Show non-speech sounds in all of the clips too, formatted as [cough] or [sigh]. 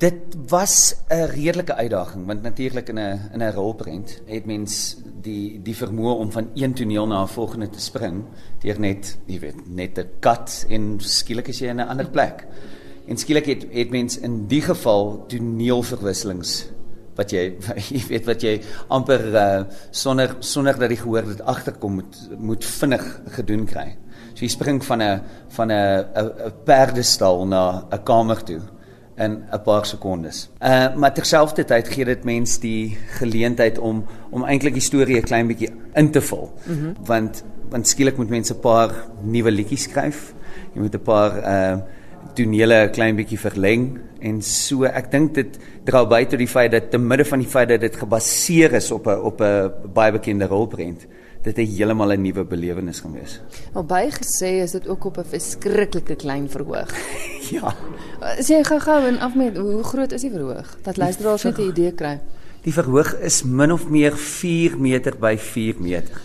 dit was 'n redelike uitdaging want natuurlik in 'n in 'n rolprent het mens die die vermoë om van een toneel na 'n volgende te spring deur net jy weet net 'n kat en skielik is jy in 'n ander plek. En skielik het het mens in die geval toneelverwisselings wat jy [laughs] jy weet wat jy amper uh, sonder sonder dat die gehoor dit agterkom moet moet vinnig gedoen kry. So jy spring van 'n van 'n 'n perdestal na 'n kamer toe in 'n paar sekondes. Uh maar terselfdertyd gee dit mens die geleentheid om om eintlik die storie 'n klein bietjie in te vul. Mm -hmm. Want want skielik moet mense 'n paar nuwe liedjies skryf. Jy moet 'n paar uh tonele 'n klein bietjie verleng en so ek dink dit dra by tot die feit dat te midde van die feit dat dit gebaseer is op 'n op 'n baie bekende rolprent dit 'n heeltemal 'n nuwe belewenis gewees. Maar baie gesê is dit ook op 'n verskriklike klein verhoog. [laughs] ja. Sê jy gou-gou en af met hoe groot is die verhoog? Dat luisteraars net 'n idee kry. Die verhoog is min of meer 4 meter by 4 meter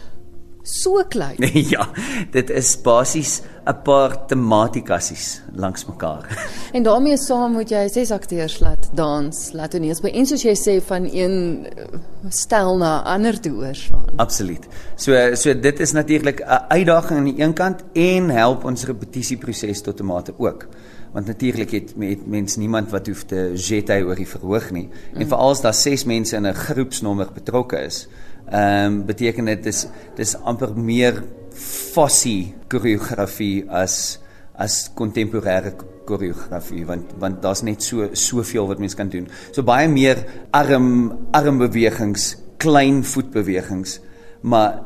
so klein. [laughs] ja, dit is basies 'n paar tematikassies langs mekaar. en daarmee saam moet jy ses akteurs laat dans, laat toneels by en soos jy sê van een eh, stel na ander toe oorslaan. Absoluut. So so dit is natuurlik 'n uitdaging aan die een kant en help ons repetisieproses tot 'n mate ook want natuurlik het met mens niemand wat hoef te jet hy oor die verhoog nie en mm. veral as daar 6 mense in 'n groepsnommer betrokke is ehm um, beteken dit dis dis amper meer fossie koreografie as as kontemporêre koreografie want want daar's net so soveel wat mens kan doen. So baie meer arm armbewegings, klein voetbewegings, maar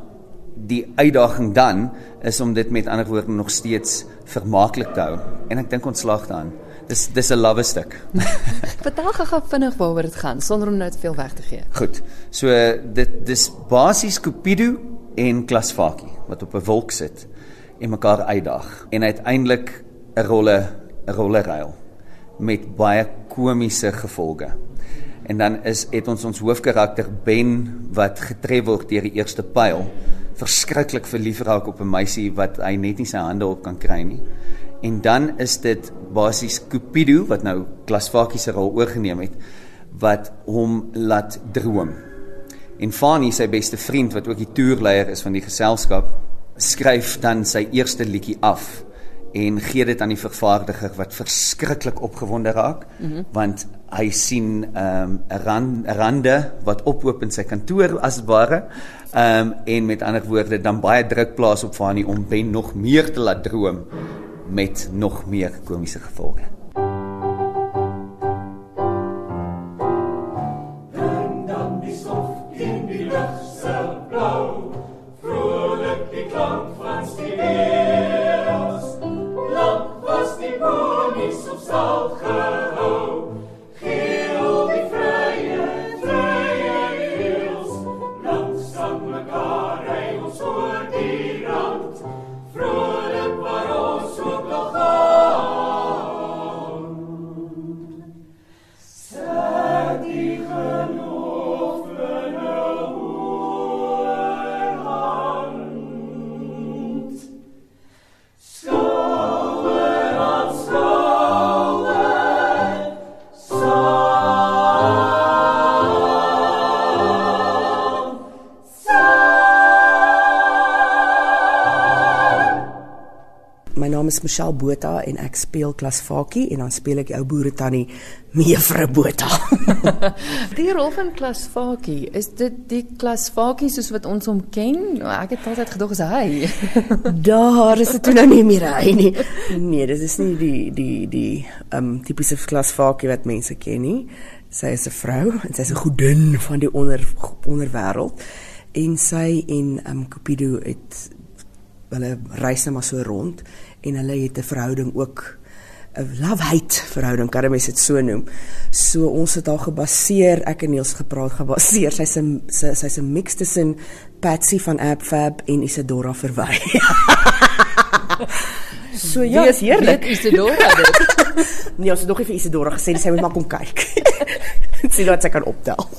die uitdaging dan is om dit met ander woorde nog steeds vermaaklik te hou en ek dink ons slag daaraan. Dis dis 'n lawwe stuk. [laughs] Vertel gou vinnig waaroor dit gaan sonder om nou te veel weg te gee. Goed. So dit dis basies Cupido en Klasfaki wat op 'n wolk sit en mekaar uitdaag en uiteindelik 'n rolle 'n rolle ruil met baie komiese gevolge. En dan is het ons ons hoofkarakter Ben wat getref word deur die eerste pyl verskriklik verlief raak op 'n meisie wat hy net nie sy hande op kan kry nie. En dan is dit basies Cupido wat nou Klasfakie se rol oorgeneem het wat hom laat droom. En Fanny, sy beste vriend wat ook die toerleier is van die geselskap, skryf dan sy eerste liedjie af en gee dit aan die vervaardiger wat verskriklik opgewonde raak mm -hmm. want hy sien ehm, 'n um, ran, rande wat ophoop in sy kantoor as ware ehm um, en met ander woorde dan baie druk plaas op Fanny om Ben nog meer te laat droom met nog meer komiese gevolge. Is Michelle Botha en ek speel Klasfakie en dan speel ek die ou boere tannie Mevrou Botha. [laughs] die rol van Klasfakie, is dit die Klasfakie soos wat ons hom ken? Ek het altyd gedog as hy. [laughs] Daar is dit toe nou nie meer hy nie. Nee, dit is nie die die die ehm um, tipiese Klasfakie wat mense ken nie. Sy is 'n vrou en sy is 'n godin van die onder onderwêreld en sy en ehm um, Cupido het hulle reis net maar so rond en hulle het 'n verhouding ook 'n love-hate verhouding, kan jy dit so noem. So ons het daar gebaseer, ek en Niels gepraat gebaseer. Sy's 'n sy's 'n mix tussen Patsy van Abfab en Isadora Verwy. [laughs] so ja, is heerlik. Isadora dit. [laughs] nee, ons het nog nie vir Isadora gesê sy moet maar kom kyk. [laughs] Sien wat sy kan optel.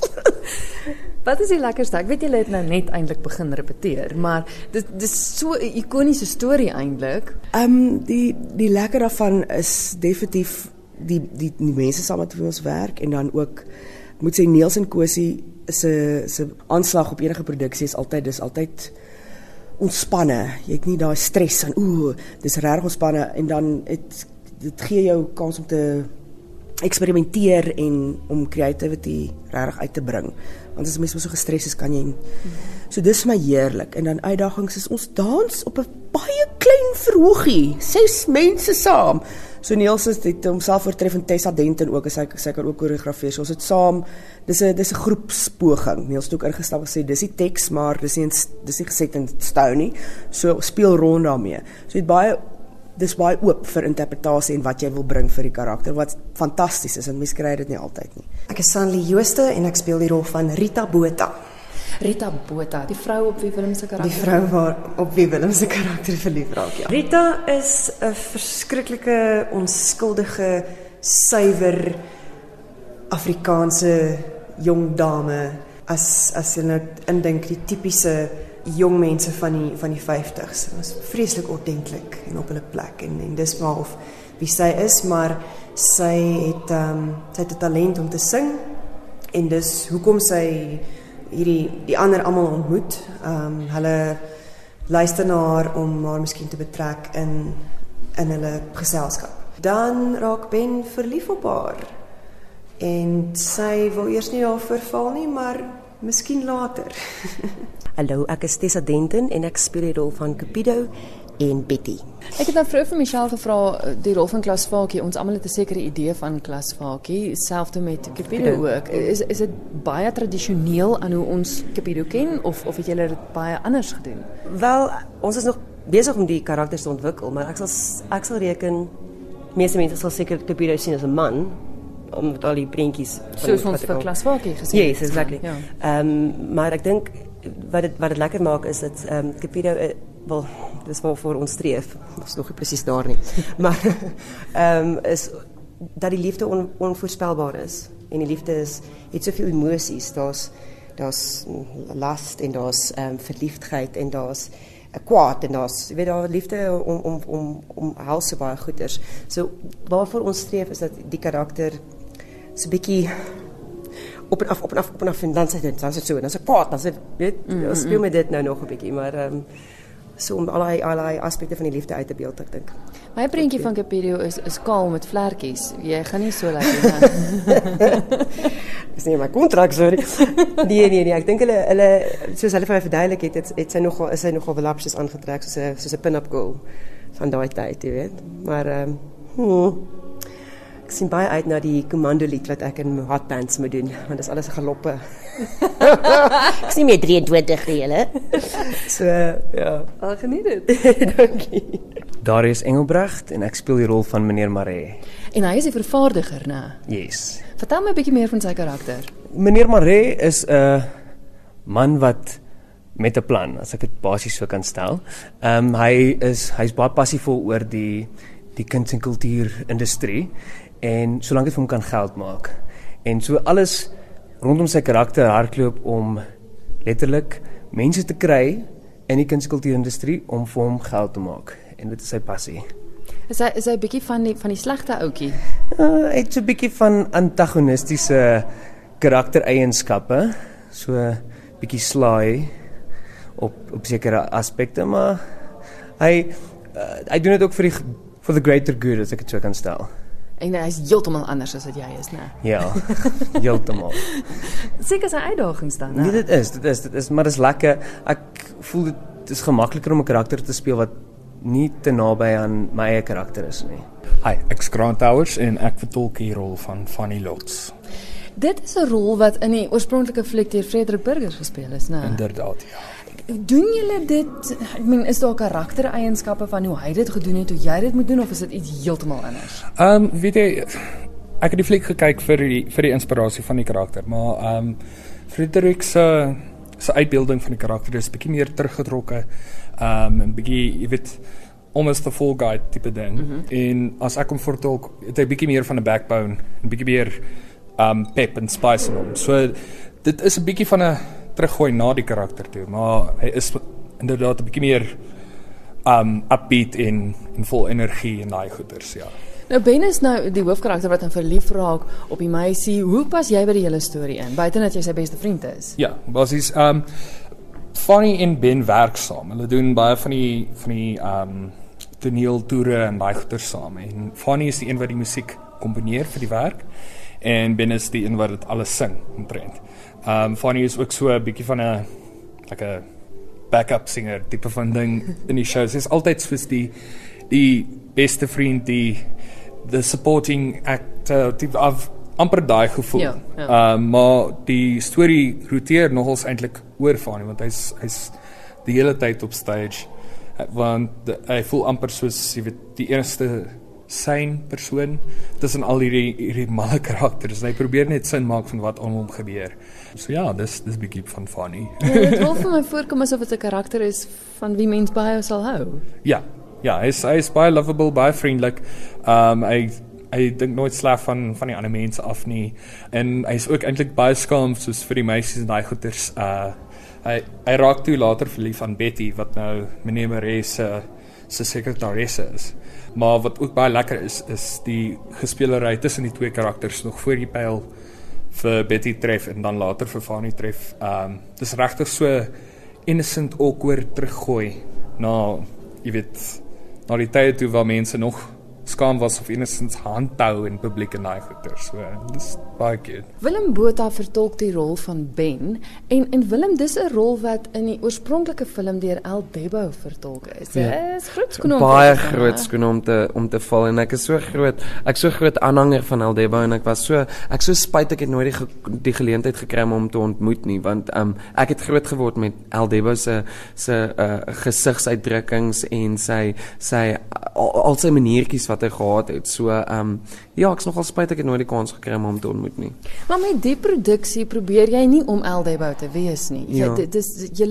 Wat is die lekkerste? Ek weet julle het nou net eintlik begin repeteer, maar dit dis so 'n ikoniese storie eintlik. Ehm um, die die lekker daarvan is definitief die die die mense saam met wie ons werk en dan ook moet sê Niels en Kosie se se aanslag op enige produksie is altyd dis altyd ontspanne. Jy het nie daai stres van ooh, dis reg ontspanne en dan het dit gee jou kans om te eksperimenteer en om creativity regtig uit te bring. Want as mens so gestres is, kan jy So dis my heerlik en dan uitdagings is ons dans op 'n baie klein verhoogie, ses mense saam. So Niels het dit homself oortref en Tessa Denton ook as hy sy kan ook koreografeer. So ons het saam dis 'n dis 'n groepspoging. Niels het ook ingestap gesê dis die teks maar dis nie dis nie geset in stone nie. So speel rond daarmee. So dit baie dis baie oop vir interpretasie en wat jy wil bring vir die karakter wat fantasties is en mens kry dit nie altyd nie. Ek is Sanlie Jooste en ek speel die rol van Rita Botha. Rita Botha, die vrou op wie Willem se karakter. Die vrou waar op wie Willem se karakter verlief raak, ja. Rita is 'n verskriklike onskuldige, suiwer Afrikaanse jong dame. As as jy nou indink die tipiese jong mense van die van die 50s. Dit was vreeslik ordentlik en op hulle plek en en dis maar of wie sy is, maar sy het ehm um, sy het 'n talent om te sing en dis hoekom sy hierdie die ander almal ontmoet. Ehm um, hulle luister na haar om haar miskien te betrek in in hulle geselskap. Dan raak Ben verlief op haar. En sy wil eers nie daarvoor val nie, maar miskien later. [laughs] Hallo, ek is Tessa Denton en ek speel die rol van Cupido en Betty. Ek het nou vrou vir Michelle gevra eh, die rol van Klasvakie. Ons almal het 'n sekere idee van Klasvakie, selfs met Cupido ook. Is is dit baie tradisioneel aan hoe ons Cupido ken of of het julle dit baie anders gedoen? Wel, ons is nog besig om die karakters te ontwikkel, maar ek sal ek sal reken meeste mense sal seker Cupido sien as 'n man om met al die prentjies soos ons vir Klasvakie gesien het. Yes, exactly. Ja. Ehm um, maar ek dink wat dit wat dit lekker maak is dat ehm um, Cupido uh, wel dis waar vir ons streef. Ons nog nie presies daar nie. [laughs] maar ehm um, is dat die liefde on, onvoorspelbaar is en die liefde is het soveel emosies. Daar's daar's lust en daar's ehm um, verliefdheid en daar's 'n kwaad en daar's jy weet daar liefde om om om om helse baie goeders. So waarvoor ons streef is dat die karakter so 'n bietjie op en af op en af op en af en dan sê dit dan sê so en dan sê kwaad dan sê weet mm -hmm. speel met dit nou nog 'n bietjie maar ehm um, so om allerlei allerlei aspekte van die liefde uit te beeld ek dink. My prentjie van Capirio is is kaal met vlekkies. Jy gaan nie so lekker [laughs] nie. [laughs] Dis nie my kontrak sorry. Nee nee nee, ek dink hulle hulle soos hulle vir my verduidelik het, het, het sy nogal is sy nogal velapsies aangetrek soos 'n soos 'n pin-up girl van daai tyd, jy weet. Maar ehm um, hmm, ek sien baie uit na die komando lied wat ek in hot pants moet doen want dit is alles galoppe. [laughs] ek sien my 23 julle. So ja, al geniet dit. [laughs] Dankie. Darius Engelbrecht en ek speel die rol van meneer Maree. En hy is die vervaardiger, né? Yes. Vertel my 'n bietjie meer van sy karakter. Meneer Maree is 'n man wat met 'n plan, as ek dit basies so kan stel. Ehm um, hy is hy's baie passievol oor die die kuns en kultuur industrie en solank dit vir hom kan geld maak. En so alles rondom sy karakter hardloop om letterlik mense te kry in die kunskultuurindustrie om vir hom geld te maak en dit is sy passie. Is hy is hy 'n bietjie van die van die slegte ouetjie? Uh, hy het so 'n bietjie van antagonistiese karaktereienskappe, so bietjie slaai op op sekere aspekte, maar hy uh, hy doen dit ook vir die for the greater good as ek dit so kan stel. En hy's heeltemal anders as wat jy is, né? Ja. [laughs] Heeltemal. Seker sy uitdagings dan, né? Nee, dit is, dit is, dit is, maar dit is lekker. Ek voel dit is gemakliker om 'n karakter te speel wat nie te naby aan my eie karakter is nie. Hi, ek's Grant Towers en ek vertolk die rol van Fanny Lots. Dit is 'n rol wat in die oorspronklike fliek deur Frederik Burger gespeel is, né? Inderdaad, ja. Doen julle dit? Ek meen, is daar karaktereienskappe van hoe hy dit gedoen het, hoe jy dit moet doen of is dit iets heeltemal anders? Ehm, um, weet jy, ek het die fliek gekyk vir die vir die inspirasie van die karakter, maar ehm um, Frederik se se uitbeelding van die karakter is bietjie meer teruggetrokke. Ehm um, 'n bietjie, jy weet, almost the full guy tipe ding. Mm -hmm. En as ek hom vertolk, het hy bietjie meer van 'n backbone, 'n bietjie meer um pep en spice in hom. So dit is 'n bietjie van 'n teruggooi na die karakter toe, maar hy is inderdaad 'n bietjie meer um upbeat en en vol energie en daai goeters, ja. Nou Ben is nou die hoofkarakter wat dan verlief raak op die meisie. Hoe pas jy by die hele storie in? Buite dat jy sy beste vriend is. Ja, basies um, Fanny en Ben werk saam. Hulle doen baie van die van die um, toneeltoere en baie goeie saam. En Fanny is die een wat die musiek komponeer vir die werk en Ben is die een wat dit alles sing omtrent. Ehm um, Fanny is ook so 'n bietjie van 'n like 'n backup singer tipe van ding in die show. Sy's altyd soos die die beste vriend, die the supporting actor tipe of amper daai gevoel. Ja, ja. Ehm uh, maar die storie roteer nogals eintlik oor Fanny want hy's hy's die hele tyd op stage want hy voel amper soos jy weet die eerste syn persoon tussen al hierdie hierdie malle karakters. Hy probeer net sin maak van wat om hom gebeur. So ja, dis dis bietjie van Fanny. Ja, dit wil vir my voorkom asof dit 'n karakter is van wie mens baie sal hou. Ja. Ja, hy is hy is baie lovable, baie vriendelik. Um hy hy dink nooit sleg van van die ander mense af nie. En hy's ook eintlik baie skaam soos vir die meisies en daai goeters. Uh hy hy raak toe later verlief aan Betty wat nou meneer Marais se se sekretaresse is. Maar wat ook baie lekker is is die gespelery tussen die twee karakters nog voor die pyl vir Betty tref en dan later vir Fanny tref. Um dis regtig so innocent awkward teruggooi na jy weet na die tye toe waar mense nog skaam was of enigstens handhou in publiek en daai goeie. So dis baie cute. Willem Botha vertolk die rol van Ben en en Willem dis 'n rol wat in die oorspronklike film deur El Debo vertolk is. Dit Ja. is groot skoene om baie te groot hè? skoene om te om te val en ek is so groot ek so groot aanhanger van Aldebo en ek was so ek so spyt ek het nooit die ge, die geleentheid gekry om hom te ontmoet nie want um ek het groot geword met Aldebo se se uh, gesigsuitdrukkings en sy sy al, al sy maniertjies wat hy gehad het so um ja ek's nogal spyt ek het nooit die kans gekry om hom te ontmoet nie Maar met die produksie probeer jy nie om El Debo te wees nie. Jy Ja. dit is jy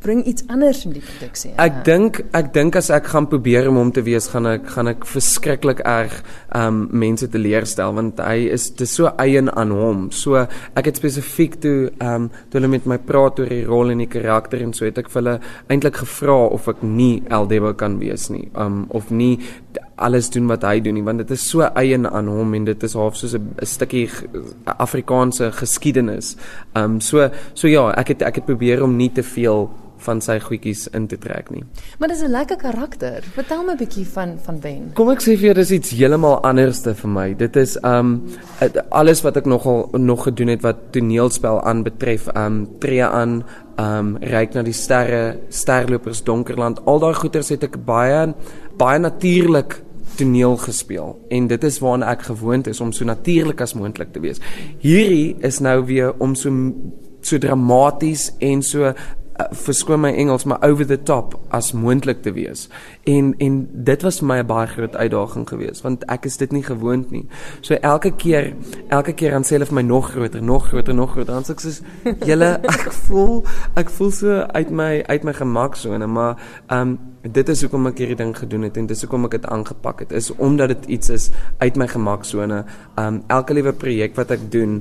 bring iets anders in die produksie. Ek dink ek dink as ek gaan probeer om hom te wees, gaan ek gaan ek verskriklik erg um mense teleurstel want hy is dis so eien aan hom. So ek het spesifiek toe um toe hulle met my praat oor die rol en die karakter en so het ek vir hulle eintlik gevra of ek nie Eldebo kan wees nie. Um of nie alles doen wat hy doen nie want dit is so eien aan hom en dit is half soos 'n stukkie Afrikaanse geskiedenis. Um so so ja, ek het ek het probeer om nie te veel van sy goedjies in te trek nie. Maar dis 'n lekker karakter. Vertel my 'n bietjie van van Ben. Kom ek sê vir jou dis iets heeltemal anderste vir my. Dit is um alles wat ek nogal nog gedoen het wat toneelspel aanbetref, um tree aan, um reik na die sterre, sterlopers, donkerland. Al daai goeters het ek baie baie natuurlik toneel gespeel en dit is waarna ek gewoond is om so natuurlik as moontlik te wees. Hierdie is nou weer om so so dramaties en so verskoon my Engels maar over the top as moontlik te wees. En en dit was vir my 'n baie groot uitdaging geweest want ek is dit nie gewoond nie. So elke keer elke keer dan sê hulle vir my nog groter, nog groter, nog groter. Dan sê ek soos julle ek voel ek voel so uit my uit my gemaksone, maar ehm um, dit is hoekom ek hierdie ding gedoen het en dis hoekom ek dit aangepak het. Is omdat dit iets is uit my gemaksone. Um, elke liewe projek wat ek doen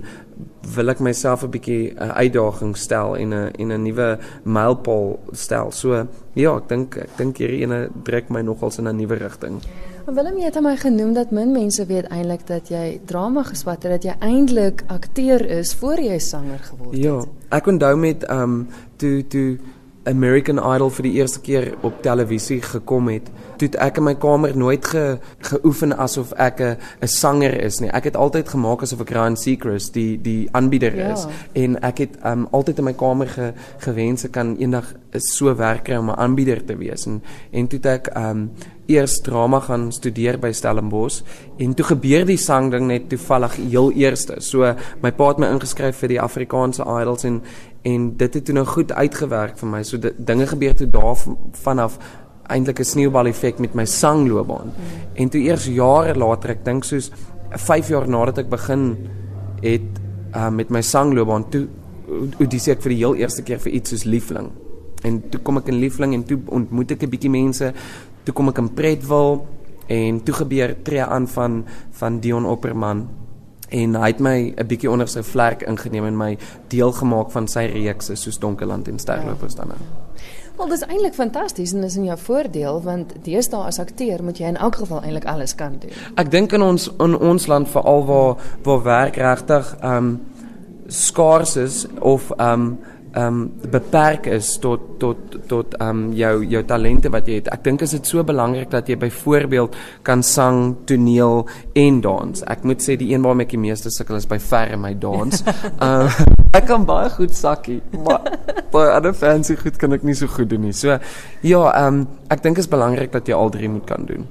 wil ek myself 'n bietjie 'n uitdaging stel en 'n en 'n nuwe mylpaal stel. So ja, ek dink ek dink hierdie ene druk my nogals in 'n nuwe rigting. Willem, jy het aan my genoem dat min mense weet eintlik dat jy drama geswat het, dat jy eintlik akteur is voor jy sanger geword het. Ja, ek onthou met ehm um, toe toe American Idol vir die eerste keer op televisie gekom het, toe ek in my kamer nooit ge, geoefen asof ek 'n 'n sanger is nie. Ek het altyd gemaak asof ek Ryan Seacrest die die aanbieder Ja. is en ek het um, altyd in my kamer ge, gewens ek kan eendag so werk kry om 'n aanbieder te wees en en toe ek um, eers drama gaan studeer by Stellenbosch en toe gebeur die sang ding net toevallig heel eerste. So my pa het my ingeskryf vir die Afrikaanse Idols en en dit het toe nou goed uitgewerk vir my. So dit, dinge gebeur toe daar vanaf eintlik 'n sneeubal effek met my sangloopbaan. Mm. En toe eers jare later, ek dink soos 5 jaar nadat ek begin het uh, met my sangloopbaan toe audisie ek vir die heel eerste keer vir iets soos Liefling. En toe kom ek in Liefling en toe ontmoet ek 'n bietjie mense. Toe kom ek in Pretville en toe gebeur tree aan van van Dion Opperman en hy het my 'n bietjie onder sy vlerk ingeneem en my deel gemaak van sy reekse soos Donkerland en Sterlopers dan nou. Wel, dis eintlik fantasties en dis in jou voordeel want deesdae as akteur moet jy in elk geval eintlik alles kan doen. Ek dink in ons in ons land veral waar waar werk regtig ehm um, skaars is of ehm um, um, beperk is tot tot tot um, jou jou talente wat jy het. Ek dink is dit so belangrik dat jy byvoorbeeld kan sang, toneel en dans. Ek moet sê die een waarmee ek die meeste sukkel is by ver in my dans. Uh, [laughs] ek kan baie goed sakkie, maar baie ander fancy goed kan ek nie so goed doen nie. So ja, um, ek dink is belangrik dat jy al drie moet kan doen.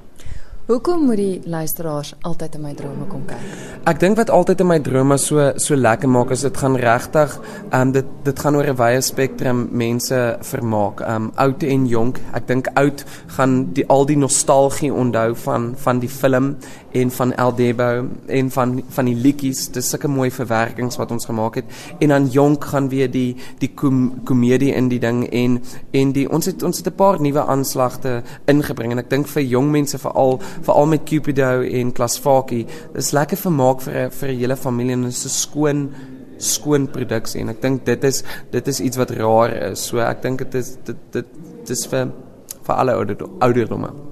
Hoekom moet die luisteraars altyd in my drome kom kyk? Ek dink wat altyd in my drome so so lekker maak is dit gaan regtig ehm um, dit dit gaan oor 'n wye spektrum mense vermaak. Ehm um, oud en jonk. Ek dink oud gaan die al die nostalgie onthou van van die film en van Eldebo en van van die liedjies. Dis sulke mooi verwerkings wat ons gemaak het. En dan jonk gaan weer die die kom, komedie in die ding en en die ons het ons het 'n paar nuwe aanslagte ingebring en ek dink vir jong mense veral veral met Cupido en Klasfakie. Dis lekker vermaak vir vir 'n hele familie en is 'n skoon skoon produksie en ek dink dit is dit is iets wat raar is. So ek dink dit is dit dit dis vir vir alle ouderdomme.